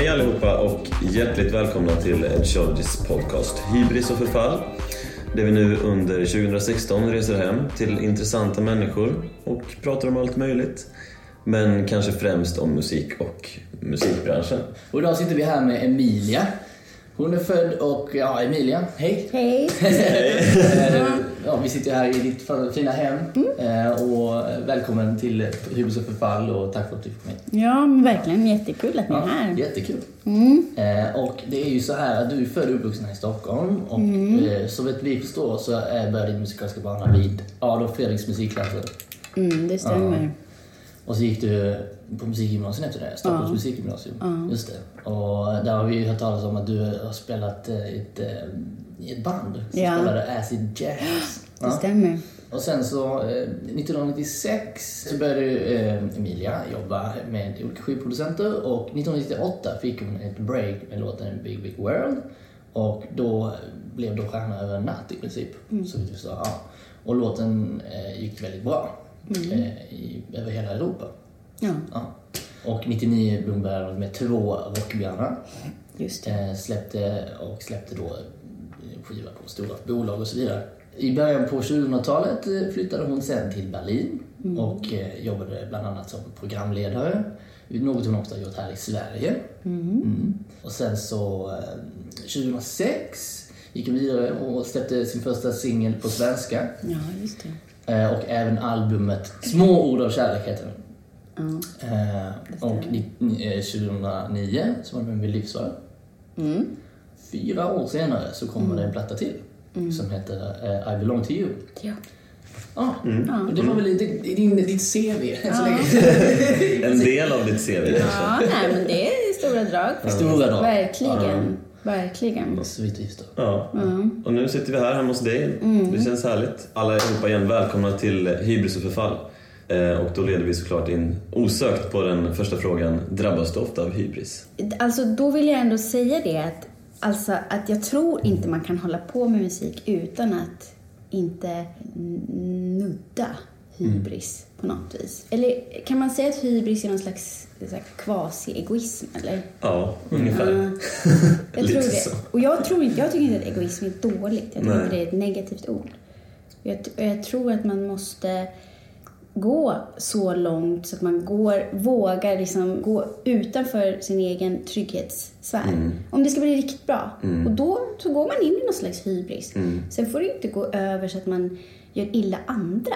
Hej allihopa och hjärtligt välkomna till Ed Charges podcast Hybris och förfall. Där vi nu under 2016 reser hem till intressanta människor och pratar om allt möjligt. Men kanske främst om musik och musikbranschen. Och idag sitter vi här med Emilia. Hon är född och, ja Emilia, hej! Hej! Ja, vi sitter här i ditt fina hem Eh, och välkommen till Hybris och förfall och tack för att du fick med. Ja, verkligen jättekul att ni är här. Jättekul! Mm. Eh, och det är ju så här att du är född och uppvuxen här i Stockholm och Mm. eh, så vet vi förstår så började din musikaliska bana vid Adolf Fredriks musikklasser. Mm, det stämmer. Och så gick du på musikgymnasiet efter det, Stockholms Ja. musikgymnasium. Just det. Och där har vi hört talas om att du har spelat eh, i ett, eh, i ett band som Ja. spelade acid jazz. Det stämmer. Och sen så eh, 1996 så började eh, Emilia jobba med olika skivproducenter och 1998 fick hon ett break med låten Big Big World och då blev då stjärna över en natt i princip. Så vi sa, ja. Och låten eh, gick väldigt bra eh, i, över hela Europa. Ja, Ja. Och 99 Blomberg med två rockbjörnar. just. Eh, släppte och släppte då eh, skiva på stora bolag och så vidare. I början på 2000-talet eh, flyttade hon sen till Berlin och eh, jobbade bland annat som programledare. Något hon också har gjort här i Sverige. Mm. Och sen så eh, 2006 gick hon vidare och släppte sin första singel på svenska. Ja, just det. Eh, och även albumet Små ord av kärlek heter den. Ja. Eh, och ni- eh, 2009 så var det med Livsvarv. Mm. Fyra år senare så kommer det en platta till som heter I belong to you. Ja. Ja, och det var väl lite, din, ditt CV än så länge. En del av ditt CV ja, nej men det är stora drag. Stora drag. Verkligen. Verkligen. Så vitt vi förstår. Ja. Och nu sitter vi här hemma hos dig. Det känns härligt. Alla allihopa igen välkomna till Hybris och förfall. Eh, Och då leder vi såklart in osökt på den första frågan. Drabbas du ofta av hybris? Alltså, då vill jag ändå säga det att, alltså, att jag tror inte man kan hålla på med musik utan att inte nudda hybris på något vis. Eller kan man säga att hybris är någon slags så här, quasi-egoism, eller? Ja, ungefär. Ja, jag tror så. det. Och jag tror inte, jag tycker inte att egoism är dåligt. Jag tycker inte det är ett negativt ord. Jag, jag tror att man måste gå så långt så att man går, vågar liksom gå utanför sin egen trygghetssfär. Mm. Om det ska bli riktigt bra. Och då så går man in i någon slags hybris. Mm. Sen får det inte gå över så att man gör illa andra.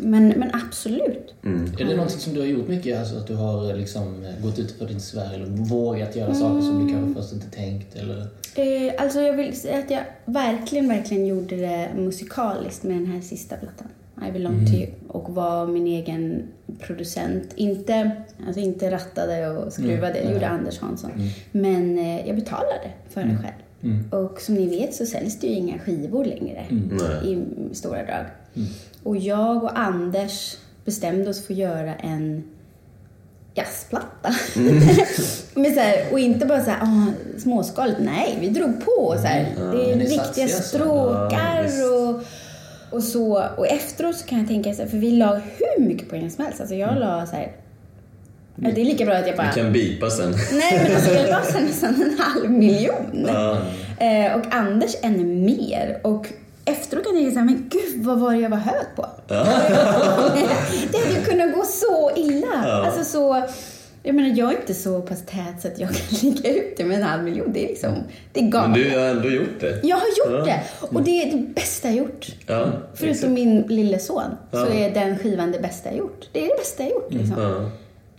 Men, men absolut. Mm. Är det någonting som du har gjort mycket? Alltså att du har liksom gått utanför din sfär eller vågat göra saker som du kanske först inte tänkt eller? Eh, alltså jag vill säga att jag verkligen, verkligen gjorde det musikaliskt med den här sista plattan. I belong to you. Och var min egen producent. Inte, alltså inte rattade och skruvade, det gjorde Anders Hansson. Men eh, jag betalade för den själv. Och som ni vet så säljs det ju inga skivor längre i stora drag. Och jag och Anders bestämde oss för att göra en jazzplatta. Men så här, och inte bara så här, åh, småskaligt. Nej, vi drog på. Så här. det är men det är riktiga stråkar och, och så. Och efteråt så kan jag tänka så här, för vi la hur mycket pengar som helst. Alltså jag la så här, ja, det är lika bra att jag bara... Vi kan bipa sen. Nej men alltså jag la här nästan en halv miljon. Eh, och Anders ännu mer. Och efteråt kan jag här, men gud vad var det jag var hög på? det hade ju kunnat gå så illa. Alltså så, jag menar jag är inte så pass tät så att jag kan ligga ute med en halv miljon. Det är liksom, det är Men galet. du har ändå gjort det. Jag har gjort Ja. det. Och det är det bästa jag gjort. Ja, Förutom min lille son så är den skivan det bästa jag gjort. Det är det bästa jag gjort liksom.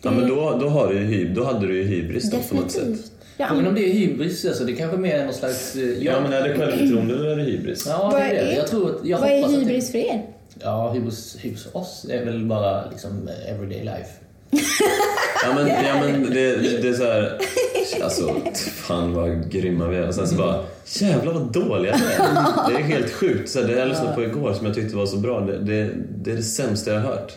Ja. Ja, men då, då, har du ju då hade du ju hybris då, på något sätt. Ja. Frågan om det är hybris, alltså det kanske mer är någon slags... eh, Ja, men är det självförtroende eller är det hybris? Ja, Vad det är det. är- Jag tror att, jag Vad är hoppas att hybris för er? Det, ja, hybris, hybris för oss är väl bara liksom everyday life. Ja men, ja, men det, det, det är så här... Alltså, fan vad grymma vi är. Och sen så bara, jävlar vad dåliga vi är. Det är helt sjukt. Så här, det jag lyssnade på igår som jag tyckte var så bra. Det, det, det är det sämsta jag har hört.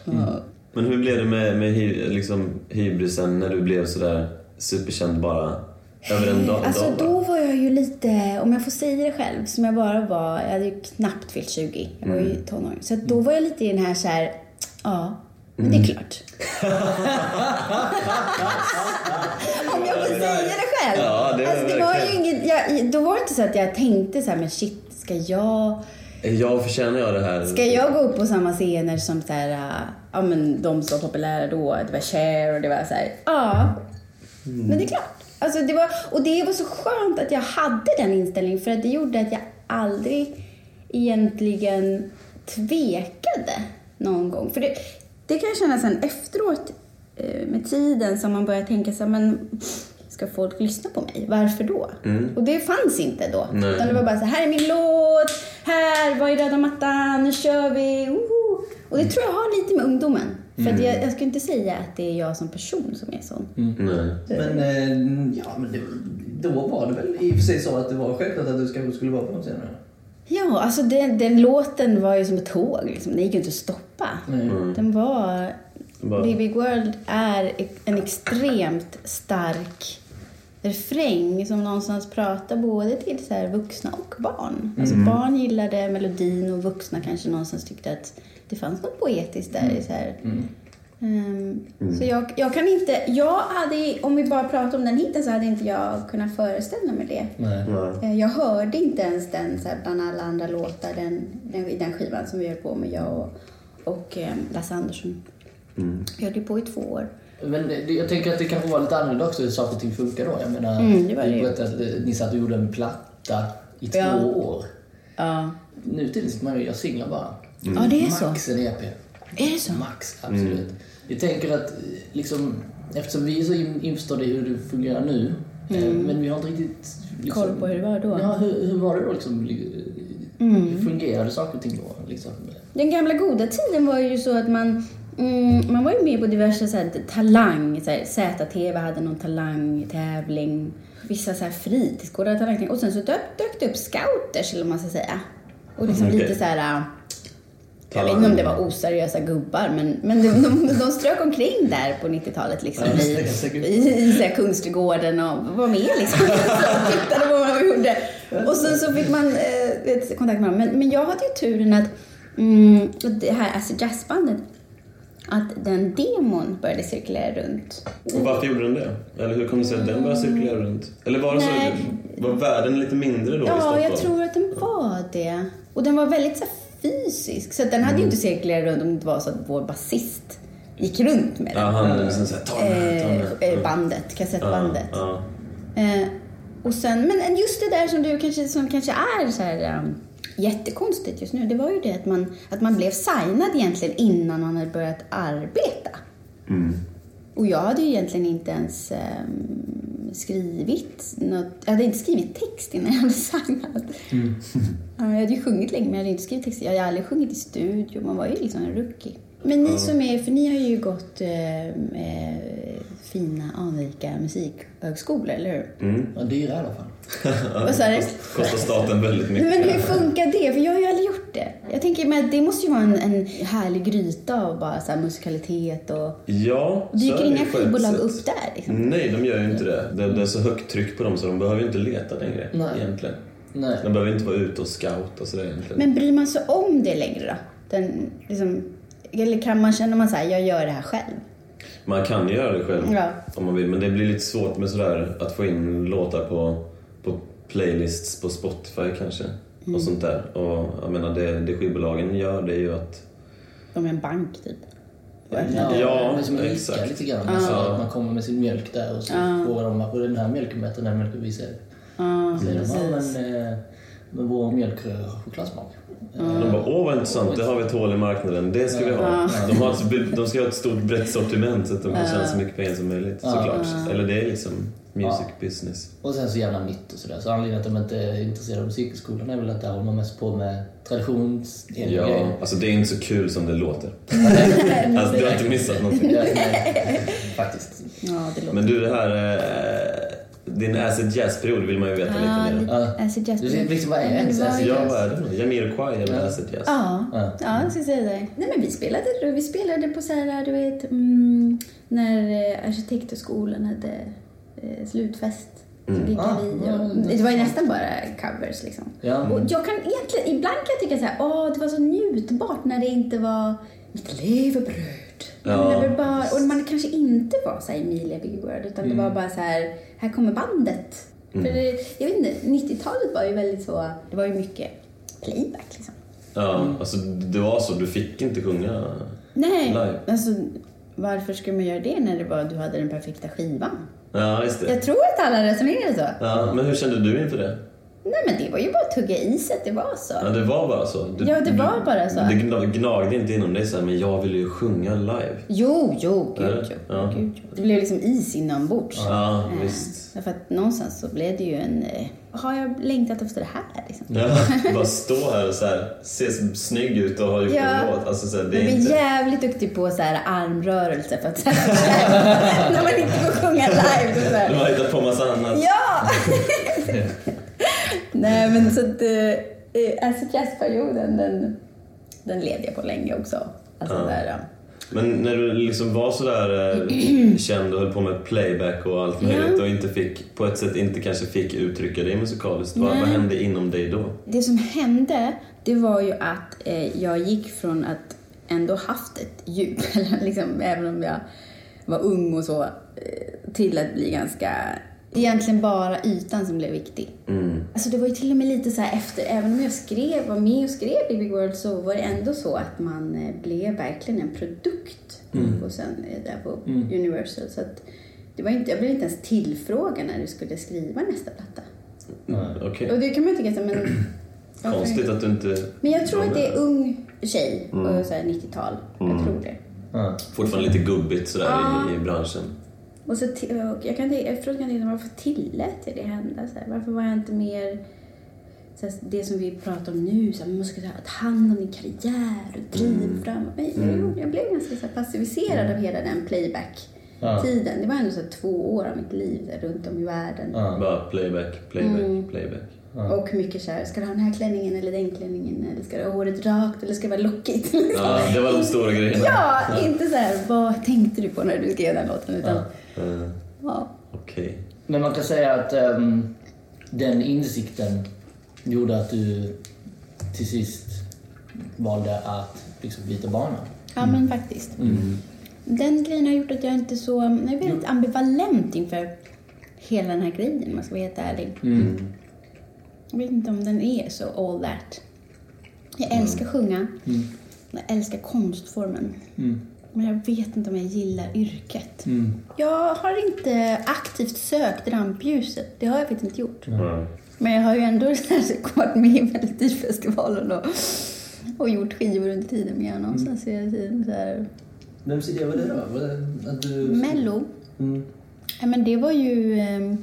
Men hur blev det med, med liksom, hybrisen när du blev sådär superkänd bara över en dag? Alltså då var jag ju lite, om jag får säga det själv, som jag bara var, jag hade ju knappt fyllt 20, jag var ju tonåring. Så då var jag lite i den här så här, ja, Men det är klart. Om jag får säga det själv. Ja, det alltså, det var ju ingen, jag, då var det inte så att jag tänkte så här, men shit, ska jag, Jag förtjänar jag det här? ska jag gå upp på samma scener som så här, ja men de som var populära då, det var Cher och det var så här, ja. Men det är klart. Alltså det var, och det var så skönt att jag hade den inställningen för att det gjorde att jag aldrig egentligen tvekade någon gång. För det, det kan jag känna sen efteråt eh, med tiden som man börjar tänka så här, men ska folk lyssna på mig? Varför då? Och det fanns inte då. Nej. Utan det var bara så här, här är min låt, här, var är röda mattan, nu kör vi, woho! Och det tror jag har lite med ungdomen. För att jag, jag skulle inte säga att det är jag som person som är sån. Nej. Men, eh, ja, men det, då var det väl i och för sig så att det var självklart att du ska, skulle vara på de scenerna? Ja, alltså den, den låten var ju som ett tåg. Liksom. Den gick ju inte att stoppa. Den var... Bara- Big Big World är en extremt stark refräng som någonstans pratar både till så här vuxna och barn. Alltså barn gillade melodin och vuxna kanske någonstans tyckte att det fanns något poetiskt där. Så, här. Ehm, så jag, jag kan inte, jag hade, om vi bara pratar om den hitten så hade inte jag kunnat föreställa mig det. Nej. Eh, Jag hörde inte ens den så här, bland alla andra låtar, den, den, i den skivan som vi höll på med, jag och, och eh, Lasse Andersson. Vi höll ju på i två år. Men det, jag tänker att det kanske var lite annorlunda också hur saker och ting funkar då. Jag menar, Mm, det var det att eh, ni satt och gjorde en platta i två Ja. år. Ja, Nu till man ju göra singlar bara. Ja det är så. Max en EP. Är det så? Max, absolut. Jag tänker att liksom, eftersom vi är så in- införstådda i hur det fungerar nu, eh, men vi har inte riktigt... Liksom, Mm. Koll på hur det var då. Ja, hur, hur var det då liksom? Hur fungerade saker och ting då? Liksom? Den gamla goda tiden var ju så att man, mm, man var ju med på diverse så här, talang, så här, ZTV hade någon talangtävling, vissa så här fritidsgårdar hade talangtävling och sen så dök, dök det upp scouters eller vad man ska säga. Och liksom Okej. lite så här, jag vet inte om det var oseriösa gubbar men, men de, de, de strök omkring där på 90-talet liksom Ja, i, i, i så Kungsträdgården och var med liksom. och tittade på vad man gjorde. Och sen så fick man eh, kontakt med dem. Men, men jag hade ju turen att mm, det här Acid Jazz-bandet, att den demon började cirkulera runt. Och varför gjorde den det? Eller hur kom det sig att den började cirkulera runt? Eller var det så, var världen lite mindre då i Ja, Stockholm? jag tror att den var det. Och den var väldigt så här, fysisk. Så den hade ju inte cirkulerat runt om det inte var så att vår basist gick runt med den. Ja, han liksom såhär, ta den här, ta den. Eh, eh, bandet, kassettbandet. Ja, ja. Eh, och sen, men just det där som du kanske, som kanske är så här, um, jättekonstigt just nu, det var ju det att man, att man blev signad egentligen innan man hade börjat arbeta. Mm. Och jag hade ju egentligen inte ens ehm, skrivit något, jag hade inte skrivit text innan jag hade signat. Ja, jag hade ju sjungit länge men jag hade inte skrivit text. Jag hade aldrig sjungit i studio, man var ju liksom en rookie. Men ni som är, för ni har ju gått eh, eh, fina anrika musikhögskolor, eller hur? Mm. Ja, dyra i alla fall. Vad sa du? Kostar staten väldigt mycket. Men hur funkar det? För jag har ju aldrig gjort det. Jag tänker att det måste ju vara en, en härlig gryta av bara så här musikalitet och... Ja, så Dyker inga skivbolag upp där liksom? Nej, de gör ju inte det. det. Det är så högt tryck på dem så de behöver ju inte leta längre Nej. egentligen. Nej. De behöver inte vara ute och scouta och sådär egentligen. Men bryr man sig om det längre då? Den, liksom, eller kan man känna man säger jag gör det här själv? Man kan göra det själv Ja. om man vill, men det blir lite svårt med sådär att få in låtar på, på playlists på Spotify kanske. Mm. Och sånt där. Och jag menar, det, det skivbolagen gör det är ju att De är en bank typ. Ja, Ja, men som exakt. lite grann. Alltså, att man kommer med sin mjölk där och så frågar de varför den här mjölken bättre än den mjölken vi säljer. Ja, Säger de, men, eh, men vår mjölk har chokladsmak. de bara åh vad intressant, det har vi ett hål i marknaden, det ska vi ha. De, har ett, de ska ha ett stort brett sortiment så att de kan tjäna så mycket pengar som möjligt såklart. Eller det är liksom music business. Och sen så jävla nytt och sådär. Så anledningen att de inte är intresserade av musikskolan är väl att där håller man mest på med traditionsenliga Ja, grejer. alltså det är inte så kul som det låter. alltså du har inte missat någonting. Ja, faktiskt. Ja, det låter... Men du, det här... Eh, din acid jazz-period vill man ju veta Ja, lite mer. lite Ja. acid jazz. Du vet liksom vad är ens acid ju- Ja, vad är det? Jamiroquai eller acid jazz? Ja, Ja. ja jag ska säga det. Nej men vi spelade, vi spelade på så här, du vet, mm, när eh, arkitekthögskolan hade eh, slutfest. Så giggade Ah, vi och, det var ju nästan bara covers liksom. Ja. Och jag kan egentligen, ibland kan jag tycka så här, åh det var så njutbart när det inte var mitt levebröd. Ja. Bara, och man kanske inte var så här Emilia Big World utan det var bara så här, här kommer bandet. För det, jag vet inte, 90-talet var ju väldigt så, det var ju mycket playback liksom. Ja, alltså det var så. Du fick inte sjunga. Nej, Live. alltså varför skulle man göra det när det var, du hade den perfekta skivan? Ja, just det. Jag tror att alla resonerade så. Ja, men hur kände du inför det? Nej men det var ju bara att tugga i sig att det var så. Ja, det var bara så. Du, Ja, det var bara så. Det gna- gnagde inte inom dig så här, men jag vill ju sjunga live. Jo, jo, gud, Eller? jo, Ja. gud jo. Det blev liksom is inombords. Ja, Eh, visst. Därför att någonstans så blev det ju en... eh, Har jag längtat efter det här liksom? Ja, bara stå här och så här, se snygg ut och ha gjort Ja. en låt. Alltså, så här, det Jag är blir inte... jävligt duktig på så här armrörelser för att så här, när man inte får sjunga live. Så Du här. har hittat på massa annat. Ja! Nej men så att eh, alltså jazzperioden den, den levde jag på länge också. Alltså Ja. där. Men när du liksom var sådär eh, känd och höll på med playback och allt möjligt Ja. och inte fick, på ett sätt inte kanske fick uttrycka dig musikaliskt, vad, vad hände inom dig då? Det som hände, det var ju att eh, jag gick från att ändå haft ett djup, liksom, även om jag var ung och så, eh, till att bli ganska... Det är egentligen bara ytan som blev viktig. Mm. Alltså det var ju till och med lite så här efter, även om jag skrev, var med och skrev i Big World så var det ändå så att man eh, blev verkligen en produkt och sen eh, där på Universal. Så att det var inte, jag blev inte ens tillfrågad när du skulle skriva nästa platta. Mm. Okej. Och det kan man tycka så men... Konstigt att du inte... Men jag tror att det är ung tjej Mm. och så här 90-tal. Jag tror det. Fortfarande lite gubbigt sådär Ja. i, i branschen. Och så och jag kan efteråt kan jag tänka, varför tillät jag det hända? Så här, varför var jag inte mer så här, det som vi pratar om nu, så här, man ska ta hand om din karriär och driva framåt. Men jag, jag blev ganska så här, passiviserad av hela den playback-tiden. Det var ändå så här, två år av mitt liv runt om i världen. Ja. Bara playback, playback, Mm. playback. Och mycket så här, ska du ha den här klänningen eller den klänningen? Eller ska du ha håret rakt eller ska det vara lockigt? Ja, det var de stora grejerna. ja, inte så här, vad tänkte du på när du skrev den låten? Utan, Eh, ja. Okej. Men man kan säga att ehm, den insikten gjorde att du till sist valde att liksom byta bana. Ja, men faktiskt. Den grejen har gjort att jag inte så... Jag är väldigt ambivalent inför hela den här grejen, om man ska vara helt ärlig. Jag vet inte om den är så all that. Jag älskar sjunga. Jag älskar konstformen. Men jag vet inte om jag gillar yrket. Jag har inte aktivt sökt rampljuset. Det har jag faktiskt inte gjort. Ja. Men jag har ju ändå varit med i Melodifestivalen och, och gjort skivor under tiden någonstans hela tiden. Så här. Vems idé var det då? Var det att du... Mello. Mm. Ja, men det var ju eh,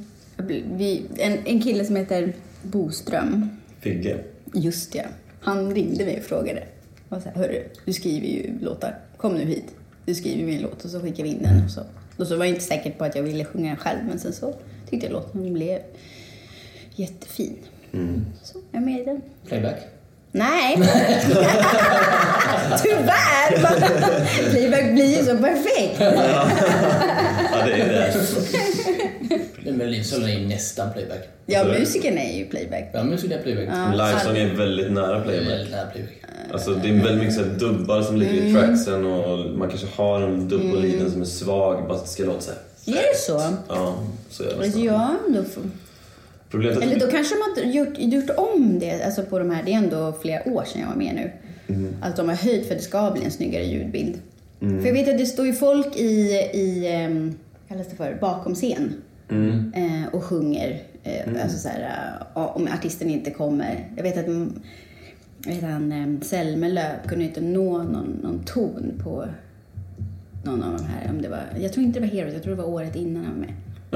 vi, en, en kille som heter Boström. Figge. Just det. Han ringde mig och frågade. Och så här, Hörru, du skriver ju låtar. Kom nu hit. Du skriver min låt och så skickar vi in den. Och så. Och så var jag inte säker på att jag ville sjunga den själv men sen så tyckte jag låten blev jättefin. Så jag är med i den. Playback? Nej! Tyvärr! Playback blir ju så perfekt. Ja, det är det. Men Melodifestivalen är ju nästan playback. Ja, musiken är ju playback. Ja, men så är det playback. Ja. Livesång är väldigt nära playback. Väldigt nära playback. Alltså, det är väldigt mycket så här dubbar som ligger Mm. i tracksen och man kanske har en dubb på linjen som är svag, bara att det ska låta så här. Är det så? Ja, så jävla Alltså, snabbt. ja, då får... Problemet är Eller att då kanske de har gjort, gjort om det, alltså på de här, det är ändå flera år sedan jag var med nu. Att de har höjt för att det ska bli en snyggare ljudbild. För jag vet att det står ju folk i, i vad kallas det för, bakom scen. Eh, och sjunger. Eh, Alltså så här, eh, om artisten inte kommer. Jag vet att mm, jag vet han, Selmelöv kunde inte nå någon, någon ton på någon av de här. Om det var, jag tror inte det var Heroes, jag tror det var året innan han var med.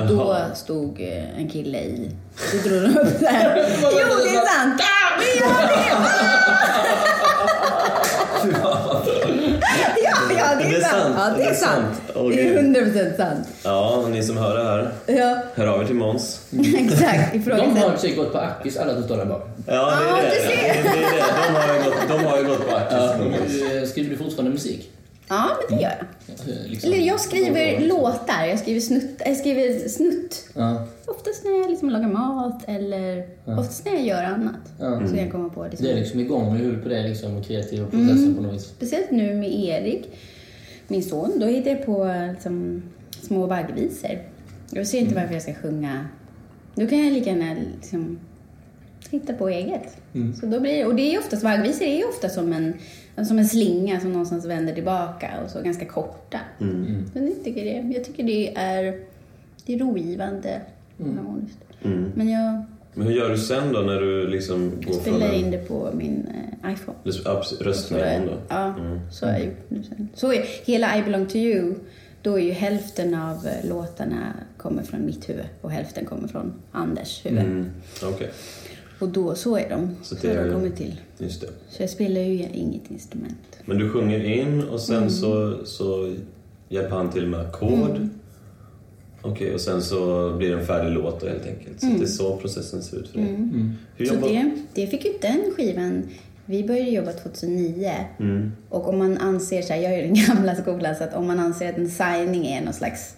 Då Jaha. stod eh, en kille i... Då drog de upp där. jo, det är sant! Det är Ja, ja, det är, sant. Ja, det är sant. Åh, Det är hundra procent sant. Ja, ni som hör det här, Ja, hör av er till Måns. exakt. De har säkert gått på Akis, alla som står där bak. Ja, det Ja, är det. du ser. det, är det. De, har ju gått, de har ju gått på Ja, Akis. du, eh, skriver du fortfarande musik? Ja, men det gör jag. Liksom- Eller jag skriver låtar. Jag skriver snutt. Jag skriver snutt. Ja. Oftast när jag liksom lagar mat eller oftast när jag gör annat. Ja. Så kan jag komma på det. Det är liksom igång med huvudet på det, liksom kreativa processen på något vis. Speciellt nu med Erik. Min son, då hittar jag på liksom, små vaggvisor. Jag ser inte varför jag ska sjunga. Då kan jag lika gärna liksom, hitta på eget. Så då blir, och det är oftast, vaggvisor är ju ofta som en, som en slinga som någonstans vänder tillbaka och så ganska korta. Mm. Men jag tycker det, jag tycker det är, det är rogivande. harmoniskt. Mm. Men jag Men hur gör du sen då när du liksom går från spelar in det på min eh, iPhone. Är, då? ja, Mm. så har jag gjort nu sen. Så är, hela I belong to you, då är ju hälften av eh, låtarna kommer från mitt huvud och hälften kommer från Anders huvud. Mm. Okej, Och då, så är de. Så det är- de kommit till. just det. Så jag spelar ju inget instrument. Men du sjunger in och sen Mm. så, så hjälper han till med ackord. Okej, och sen så blir det en färdig låt då, helt enkelt. Så det är så processen ser ut för dig. Mm. Hur Mm. Så jobbar... det, det fick ju den skivan. Vi började jobba 2009. Mm. Och om man anser, så här, jag är den gamla skolan, så att om man anser att en signing är någon slags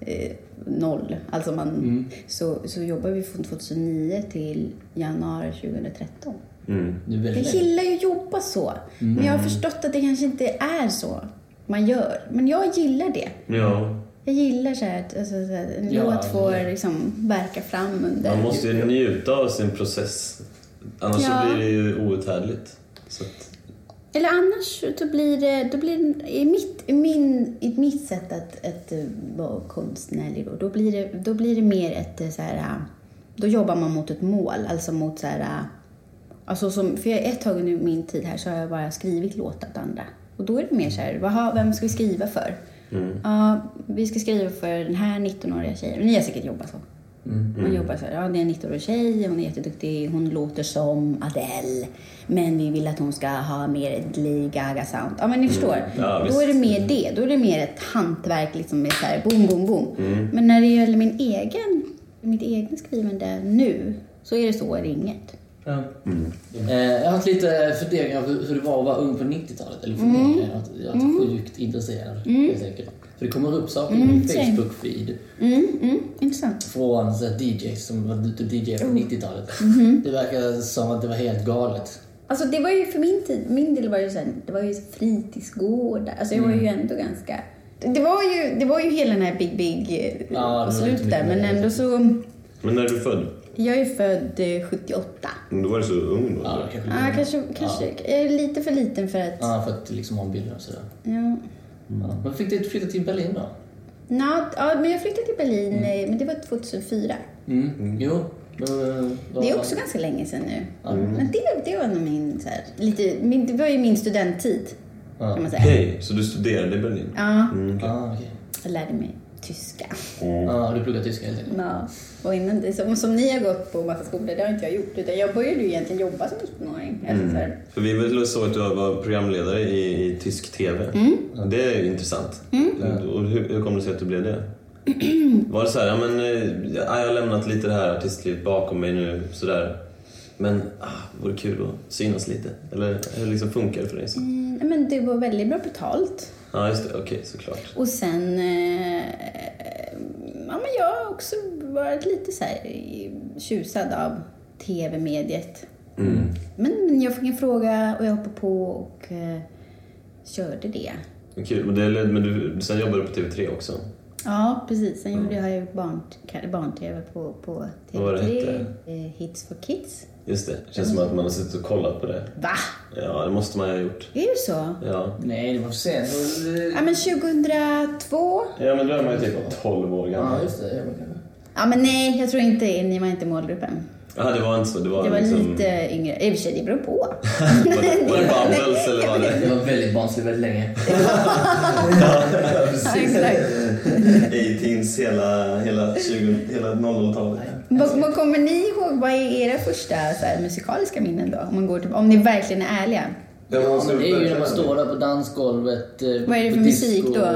eh, noll, alltså man, så, så jobbar vi från 2009 till januari 2013. Mm. Det är Jag gillar ju att jobba så, men jag har förstått att det kanske inte är så man gör. Men jag gillar det. Ja, Jag gillar så här att alltså, så här, en Ja, låt får ja. liksom verka fram under... man måste ju njuta av sin process. Annars Ja. så blir det ju outhärdligt. Att, Eller annars så blir det, då blir det i, mitt, i, min, i mitt sätt att, att eh, vara konstnärlig då, då blir det, då blir det mer ett eh, så här, eh, då jobbar man mot ett mål, alltså mot så här, alltså som, för jag, ett tag under min tid här så har jag bara skrivit låtar åt andra. Och då är det mer så här, vad vem ska vi skriva för? Ja, vi ska skriva för den här 19-åriga tjejen. Ni har säkert jobbat så. Man jobbar så här, ja det är en 19-årig tjej, hon är jätteduktig, hon låter som Adele. Men vi vill att hon ska ha mer ett Lady Gaga-sound. Ja men ni förstår. Ja, då är det mer det. Då är det mer ett hantverk liksom med så här boom, boom, boom. Men när det gäller min egen, mitt egna skrivande nu, så är det så eller inget. Ja. Eh, Jag har haft lite funderingar på hur det var att vara ung på 90-talet. Eller funderingar, jag har- jag är inte sjukt intresserad enkelt. För det kommer upp saker i min. Facebook-feed Mm, mm, intressant. från så DJs som var ute och DJ på 90-talet. Det verkar som att det var helt galet. Alltså det var ju för min tid, min del var ju sen, det var ju fritidsgårdar. Alltså jag var ju ändå ganska... Det var ju, det var ju hela den här Big Big eh, Ja, slutet mycket där, men ändå så... men när är du född? Jag är född eh, 78. Då var du så ung då? Ja, kanske Ja, kanske, kanske jag är lite för liten för att... Ja, för att liksom bild och sådär. Ja. Ja. Men fick du flytta till Berlin då? Nå, ja, men jag flyttade till Berlin, eh, men det var 2004. Mm. Jo. Men, Det är också ganska länge sedan nu. Ja. Men det, det var nog min, så här, lite, min, det var ju min studenttid, kan man säga. Okej, så du studerade i Berlin? Ja, Mm, okej. Ah, okej. jag lärde mig tyska. Ja, du pluggar tyska helt enkelt? Ja. Och innan det, som, som ni har gått på massa skolor, det har inte jag gjort. Utan jag började ju egentligen jobba som 19-åring. Alltså, så här, För vi väl såg att du var programledare i, i tysk TV. Mm. Det är intressant. Och hur, hur kom det sig att du blev det? Var det så här, ja men eh, ja, jag har lämnat lite det här artistlivet bakom mig nu, sådär. Men ah, vore kul att synas lite. Eller hur liksom funkar det för dig? Så? mm, men det var väldigt bra betalt. Ja, just det. Okej, såklart. Och sen... Eh, ja, men jag har också varit lite så här tjusad av tv-mediet. Mm. Men, men jag fick en fråga och jag hoppade på och eh, körde det. Kul. Men, det, men du, sen jobbade du på TV3 också. Ja, precis. Sen gjorde jag barn, barn-tv på, på Vad var det TV3. hette? Eh, Hits for Kids. Just det. Känns som att man har suttit och kollat på det. Va? Ja, det måste man ju ha gjort. Är det så? Ja. Nej, det var för sent. Ja, men 2002? Ja, men då är man ju typ 12 år gammal. Ja, just det. Ja, men. Ja, nej, jag tror inte ni var inte målgruppen. Ja, det var inte så. Det var, Jag var liksom... lite yngre. I och för sig, det beror på. Var det, var det Bubbles eller var det Det var väldigt barnsligt väldigt länge. Ja, exakt. 18s hela, hela, 20, hela 00-talet? Vad, vad kommer ni ihåg? Vad är era första så här, musikaliska minnen då? Om, man går till, om ni verkligen är ärliga. Ja, det är ju när man står där på dansgolvet. eh, Vad är det för musik disco, då?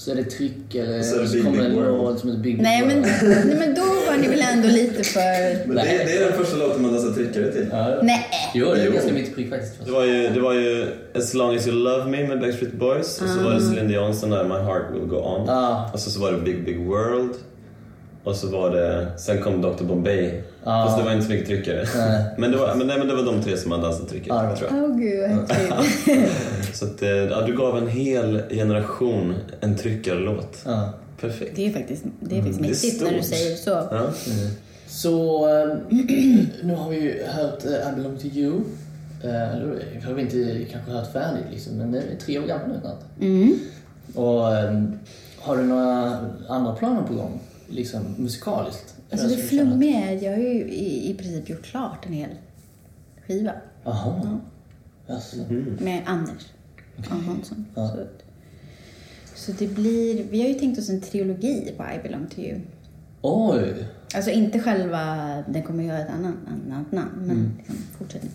Så är det tryck eller Och så det så Big kommer Big en World. låt som heter Big Big Nej men, World. nej, men då var ni väl ändå lite för... Men det, det är den första låten man dansar tryckare till. Ja, ja. Nej. Jo, det är ganska mitt prick faktiskt. Det var, ju, det var ju As long as you love me med Backstreet Boys och så var det Celine Dion sån där My heart will go on. Ja. Och så, så var det Big Big World. Och så var det, sen kom Dr Bombay. Ja. Fast det var inte så mycket tryckare. Nej. Men, det var, men, nej, men det var de tre som hade dansat trycket, var- tror jag. Åh gud. Så att, eh, ja, du gav en hel generation en tryckarlåt. Ja. Perfekt. Det är faktiskt, det är faktiskt Mm, det är mäktigt när du säger så. Ja. Så eh, nu har vi ju hört eh, I belong to you. Eller har vi inte kanske hört färdigt liksom, men det är tre år gammal nu snart. Mm. Och eh, har du några andra planer på gång? Liksom musikaliskt? Alltså det att- flummiga är att jag har ju i, i princip gjort klart en hel skiva Jaha. Jaså. med Anders okay. Hansson. Ja. Så, så det blir, vi har ju tänkt oss en trilogi på I belong to you. Oj! Alltså inte själva, den kommer göra ett annat, annat namn, men liksom fortsättning.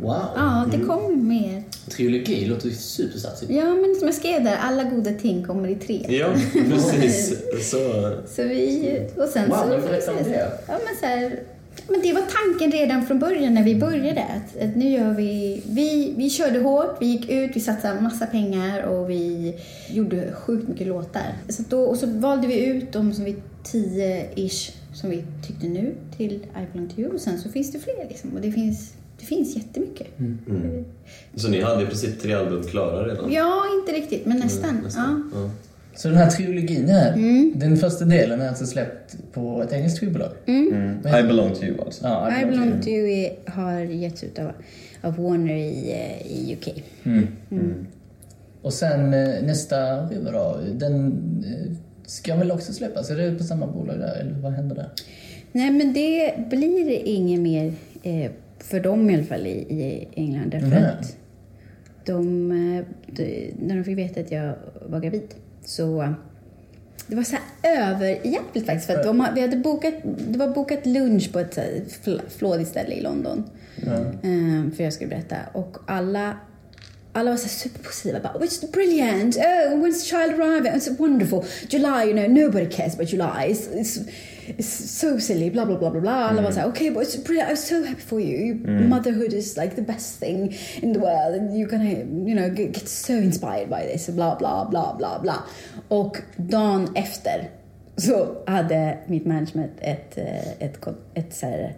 Wow! Ja, det kommer mer. Trilogi låter supersatsigt. Ja, men som jag skrev där, alla goda ting kommer i tre. ja, precis. Så, Så vi, och sen Wow, så... men berätta om det. Ja, men så här, men det var tanken redan från början när vi började. Att, att nu gör vi, vi... Vi körde hårt, vi gick ut, vi satsade massa pengar och vi gjorde sjukt mycket låtar. Så då, och så valde vi ut de som vi tio-ish som vi tyckte nu till I belong to you. Och sen så finns det fler liksom. Och det finns, det finns jättemycket. så ni hade i princip tre album klara redan? Ja, inte riktigt, men nästan. Nästan. Ja. Så den här trilogin här, Mm. den första delen är alltså släppt på ett engelskt skivbolag? Mm. I belong to you alltså. Ja, I belong to you är- har getts ut av, av Warner i, eh, i UK. Och sen eh, nästa skiva då, den eh, ska väl också släppas? Är det på samma bolag där, eller vad händer där? Nej, men det blir inget mer eh, för dem i alla fall i, i England. Därför Mhm. att de, eh, de, när de fick veta att jag var gravid så eh, det var så här överhjärtligt faktiskt. För att de, vi hade bokat, det var bokat lunch på ett så här fl- flådigt ställe i London. Eh, för jag skulle berätta. Och alla alla var så superpositiva. Bara, oh, it's brilliant! Oh, when's the child arriving? It's wonderful! July, you know, nobody cares about July. It's, it's, it's so silly, blah, blah, blah, blah, blah. Alla var så här, okay, but it's brilliant. I'm so happy for you. Motherhood is like the best thing in the world. And you're gonna, you know, get, get so inspired by this. Blah, blah, blah, blah, blah. Och dagen efter så hade mitt management ett, eh, ett, kon- ett så här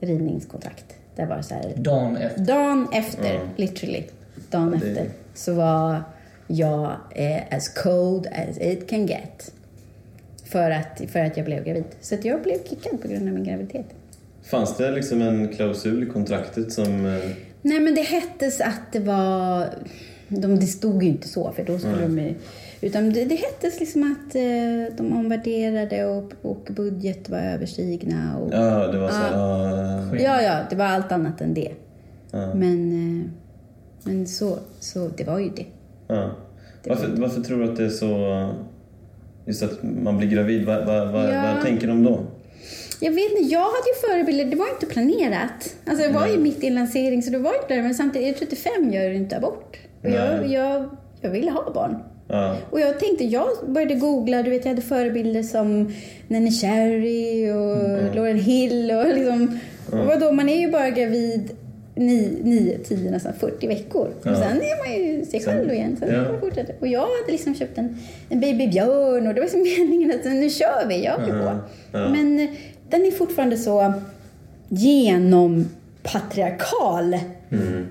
ridningskontrakt. Det var så här, Dagen efter. Dagen efter, literally, dagen det- efter, så var jag eh, as cold as it can get. För att, för att jag blev gravid. Så att jag blev kickad på grund av min graviditet. Fanns det liksom en klausul i kontraktet som... eh, Nej men det hettes att det var... De, det stod ju inte så för då skulle de ju... Utan det, det hettes liksom att eh, de omvärderade och, och budget var överstigna. Och, Ja, det var så ja, ja, ja, det var allt annat än det. Ja. Men, eh, men så, så det var ju det. ja. Varför, varför tror du att det är så... Just att man blir gravid, vad, vad, vad, Ja. vad tänker de då? Jag vet inte, jag hade ju förebilder, det var inte planerat. Alltså det var ju mitt i en lansering så det var inte det, men samtidigt, är 35 gör du inte abort. Och jag, jag, jag ville ha barn. Ja. Och jag tänkte, jag började googla, du vet jag hade förebilder som Nanny Cherry och Lauren Hill och liksom, och vadå, man är ju bara gravid 9, 10, nästan 40 veckor. Och Ja. sen är man ju sig själv igen. Sen ja. ja. fortsätter. Och jag hade liksom köpt en, en babybjörn och det var liksom meningen att nu kör vi, jag är på. Ja. Men eh, den är fortfarande så genompatriarkal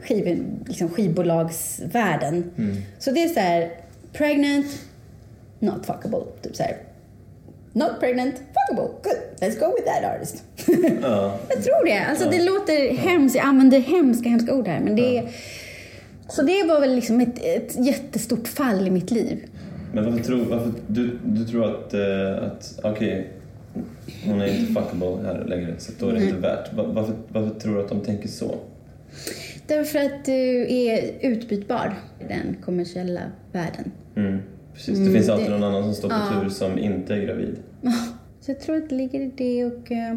skiv, liksom skivbolagsvärlden. Så det är så här, pregnant, not fuckable. Typ så här, not pregnant, fuckable, good, let's go with that artist. Ja. jag tror det. Alltså det låter hemskt, jag använder hemska, hemska ord här. Men det är, Så det var väl liksom ett, ett jättestort fall i mitt liv. Men varför tror varför, du, du tror att, eh, att okej, hon är inte fuckable här längre så då är det inte värt. Va- Varför, varför tror du att de tänker så? Därför att du är utbytbar i den kommersiella världen. Mm. Precis, det finns alltid det- någon annan som står på ja. tur som inte är gravid. Så jag tror att det ligger i det och, eh,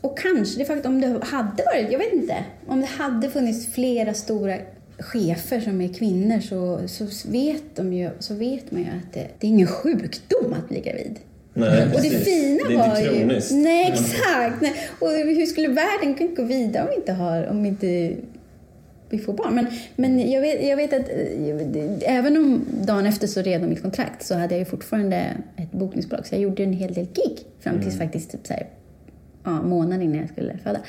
och kanske det faktiskt om det hade varit, jag vet inte, om det hade funnits flera stora chefer som är kvinnor så, så, vet, de ju, så vet man ju att det, det är ingen sjukdom att bli gravid. Nej, Och det precis. fina det är var inte ju... Nej, exakt. Nej. Och hur skulle världen kunna gå vidare om vi inte har, om vi inte vi får barn? Men, men jag, vet, jag vet att eh, även om dagen efter så redan mitt kontrakt så hade jag ju fortfarande ett bokningsbolag så jag gjorde en hel del gig fram tills faktiskt typ så här, ja, månaden innan jag skulle föda.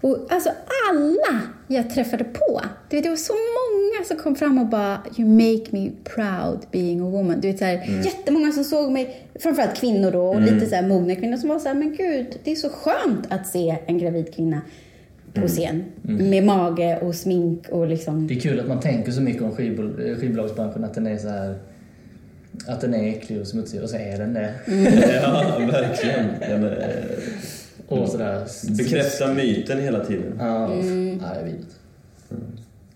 Och alltså alla jag träffade på, du vet, det var så många som kom fram och bara “You make me proud being a woman”. Du vet, så här, Jättemånga som såg mig, framförallt kvinnor då, och lite så här mogna kvinnor som var så här “Men gud, det är så skönt att se en gravid kvinna på scen med mage och smink och liksom...” Det är kul att man tänker så mycket om skivbol- eh, skivbolagsbranschen att den är så här att den är äcklig och smutsig och så är den det. ja, verkligen. Ja, men, eh, Och sådär. bekräfta myten hela tiden. Ja, ja jag vet.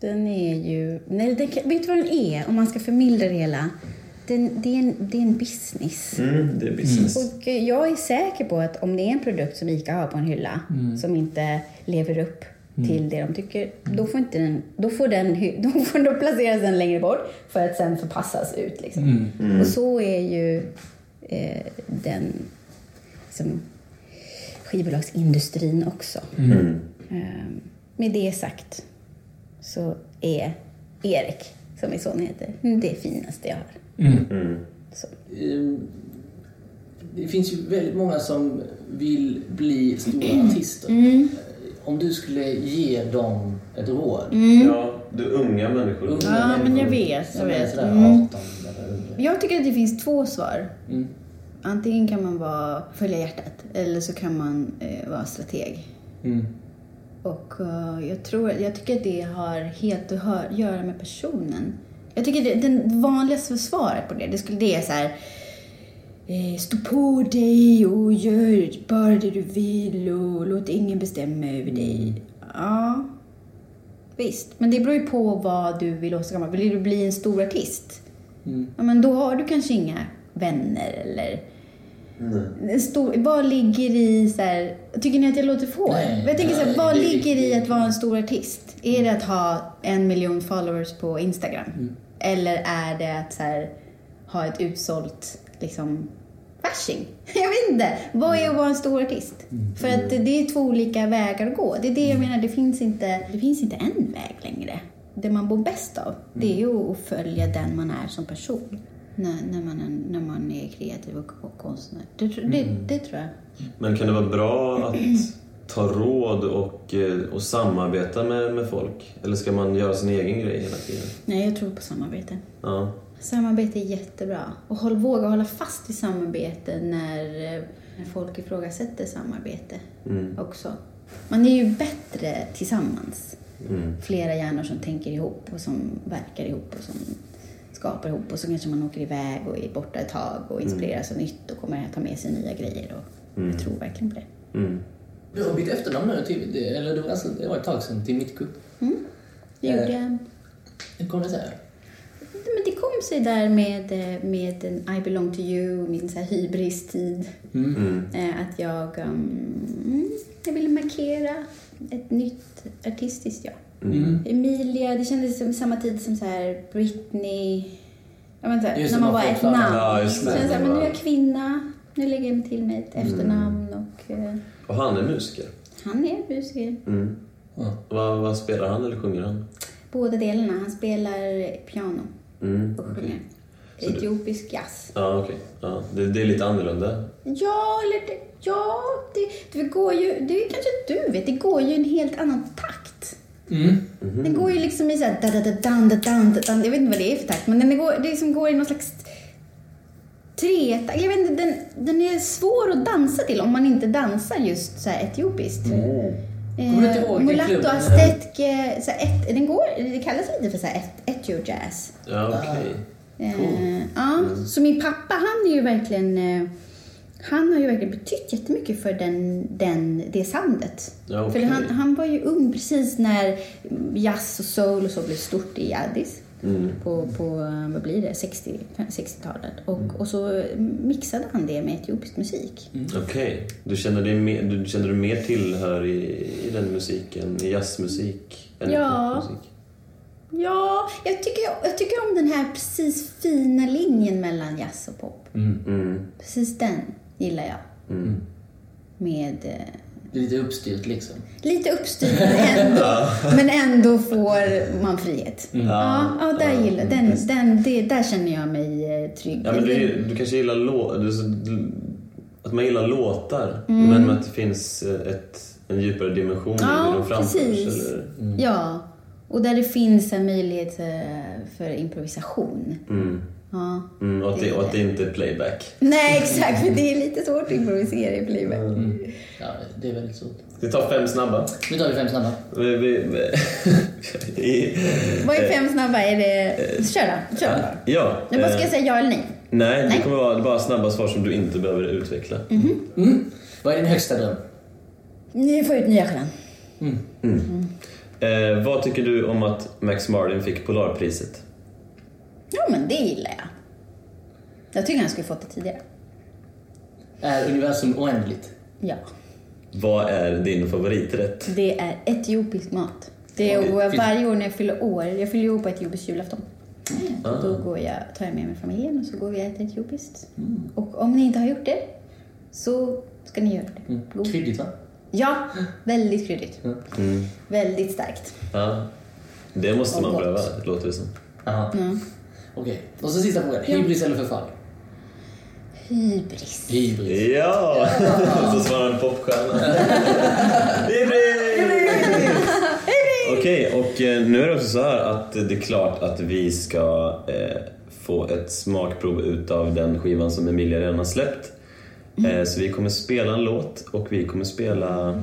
Den är ju... Nej, den, kan- vet du vad den är? Om man ska förmildra det hela. Den, det, är en, det är en business. Mm, det är business. Och eh, jag är säker på att om det är en produkt som ICA har på en hylla som inte lever upp till det de tycker, då får, inte den, då, får den, då, får, då placeras den längre bort för att sen förpassas ut. Liksom. Och så är ju eh, den liksom, skivbolagsindustrin också. Mm. Ehm, med det sagt så är Erik, som min son heter, det finaste jag har. Mm. Så. Ehm, Det finns ju väldigt många som vill bli stora artister. Mm. Om du skulle ge dem ett råd. Ja, du unga människor. unga Ja, men människor jag vet, jag är vet. sådär Mm. 18 eller under. Jag tycker att det finns två svar. Mm. Antingen kan man vara, följa hjärtat eller så kan man eh, vara strateg. Mm. Och eh, jag, tror, jag tycker att det har helt att göra med personen. Jag tycker det, den vanligaste svaret på det, det, skulle, det är så här... Eh, stå på dig och gör bara det du vill och låt ingen bestämma över dig. Ja, visst. Men det beror ju på vad du vill åstadkomma. Vill du bli en stor artist? Mm. Ja, men då har du kanske inga vänner eller... En stor, vad ligger i så här, Tycker ni att jag låter få? Nej, jag tänker så här, nej, vad ligger i att vara en stor artist? Är det att ha en miljon followers på Instagram? Mm. Eller är det att så här, ha ett utsålt liksom, bashing? Jag vet inte. Vad är att vara en stor artist? Mm. För att det är två olika vägar att gå. Det är det jag menar, det finns inte, det finns inte en väg längre. Det man bor bäst av, det är Mm. ju att följa den man är som person. När, när, man, är, när man är kreativ och, och konstnär. Det, det, Mm. det tror jag. Men kan det vara bra att ta råd och, eh, och samarbeta med, med folk? Eller ska man göra sin egen grej hela tiden? Nej, jag tror på samarbete. Ja. Samarbete är jättebra. Och håll, våga hålla fast i samarbete när, eh, när folk ifrågasätter samarbete Mm. också. Man är ju bättre tillsammans. Mm. Flera hjärnor som tänker ihop och som verkar ihop och som skapar ihop och så kanske man åker iväg och är borta ett tag och inspireras av nytt och kommer att ta med sig nya grejer. Och Jag tror verkligen på det. Mm. Du har bytt efternamn nu till, det- eller det var, alltså, det var ett tag sedan, till Mitku. Det Eh. gjorde jag. Hur kom det sig? Men det kom sig där med, eh, med en I belong to you, min så här hybris-tid. Mm. Eh, Att jag, um, jag ville markera ett nytt artistiskt jag. Mm. Emilia, det kändes som samma tid som så här Britney. Jag vet inte, Just när man var ett namn. Ja, just så det. så här, men nu är jag kvinna, nu lägger jag mig till med ett efternamn och eh, Och han är musiker. han är musiker. Mm. Ja. Vad, vad spelar han eller sjunger han? Båda delarna. Han spelar piano Mm. Så du- Etiopisk jazz. Ja, okej. Ja, det, det är lite annorlunda. Ja, eller det, ja, det, det går ju, det kanske du vet, det går ju en helt annan takt. Mm. Den går ju liksom i såhär da da da dan da dan da dan. Jag vet inte vad det är för takt, men den går, det liksom går i någon slags. Jag vet inte, den, den är svår att dansa till om man inte dansar just så här etiopiskt. Kommer du inte ihåg Mulatto, astetke, så ett, den går, det kallas lite för så här et, etio-jazz. Ja, okej. Eh, ja, så min pappa han är ju verkligen eh, han har ju verkligen betytt jättemycket för den, den, det soundet. Ja, okej. För han, han var ju ung precis när jazz och soul och så blev stort i Addis. Mm. På, på eh, vad blir det, 60, 60-talet. Och, och så mixade han det med etiopisk musik. Okej. Du känner dig mer, du känner dig mer tillhör i, i den musiken, i jazzmusik, än Ja. popmusik? Ja, jag tycker, jag tycker om den här precis fina linjen mellan jazz och pop. Mm. Precis den gillar jag. Mm. Med, eh, lite uppstyrt liksom. Lite uppstyrt men ändå, men ändå får man frihet. Mm. Ja, ja, där, gillar, den, den, det, där känner jag mig eh, trygg. Ja, men du, du kanske gillar lå, du, du, att man gillar låtar, Mm. men att det finns eh, ett, en djupare dimension i hur Ja, de framförs. precis. Eller? Ja, och där det finns en möjlighet eh, för improvisation. Mm. Ja. Mm, och, att det, och att det inte är playback. Nej, exakt, för det är lite svårt att improvisera i playback. Mm. Ja, det är väldigt svårt. Vi tar fem snabba. Nu tar vi fem snabba. Vi, vi, vi, Vad är fem snabba? Är det... Kör då, kör då. ja. Nu bara ska eh, jag säga ja eller nej. Nej, det Nej. kommer vara bara snabba svar som du inte behöver utveckla. Mm. Vad är din högsta dröm? Ni får ut nya stjärnan. Eh, vad tycker du om att Max Martin fick Polarpriset? Ja, men det gillar jag. Jag tycker han skulle fått det tidigare. Är universum oändligt? Ja. Vad är din favoriträtt? Det är etiopisk mat. Det är Oj. varje år när jag fyller år. Jag fyller år på etiopisk julafton. Ah. Då går jag, tar jag med mig familjen och så går vi och äter etiopiskt. Och om ni inte har gjort det så ska ni göra det. Mm. Kryddigt va? Ja, väldigt kryddigt. Mm. Väldigt starkt. Ja. Det måste Och man gott. pröva, låter det som. Jaha. Mm. Okej. Och så sista frågan. Hybris eller förfall? Hybris. Hybris. Ja! Så svarar en popstjärna. Hybris! Okej, och eh, nu är det också så här att det är klart att vi ska eh, få ett smakprov utav den skivan som Emilia redan har släppt. Eh, så vi kommer spela en låt och vi kommer spela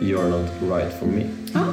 You're not right for me. Ja.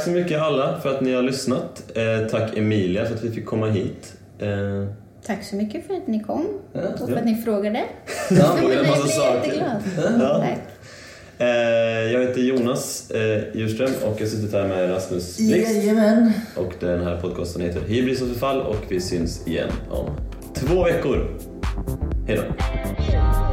Tack så mycket alla för att ni har lyssnat. Eh, tack Emilia för att vi fick komma hit. Eh, Tack så mycket för att ni kom Ja. och för att ni frågade. Ja, Jag blir jätteglad. Ja. Tack. eh, jag heter Jonas eh, Djurström och jag sitter här med Rasmus Blixt. Jajamän. Och den här podcasten heter Hybris och förfall och vi syns igen om två veckor. Hej då.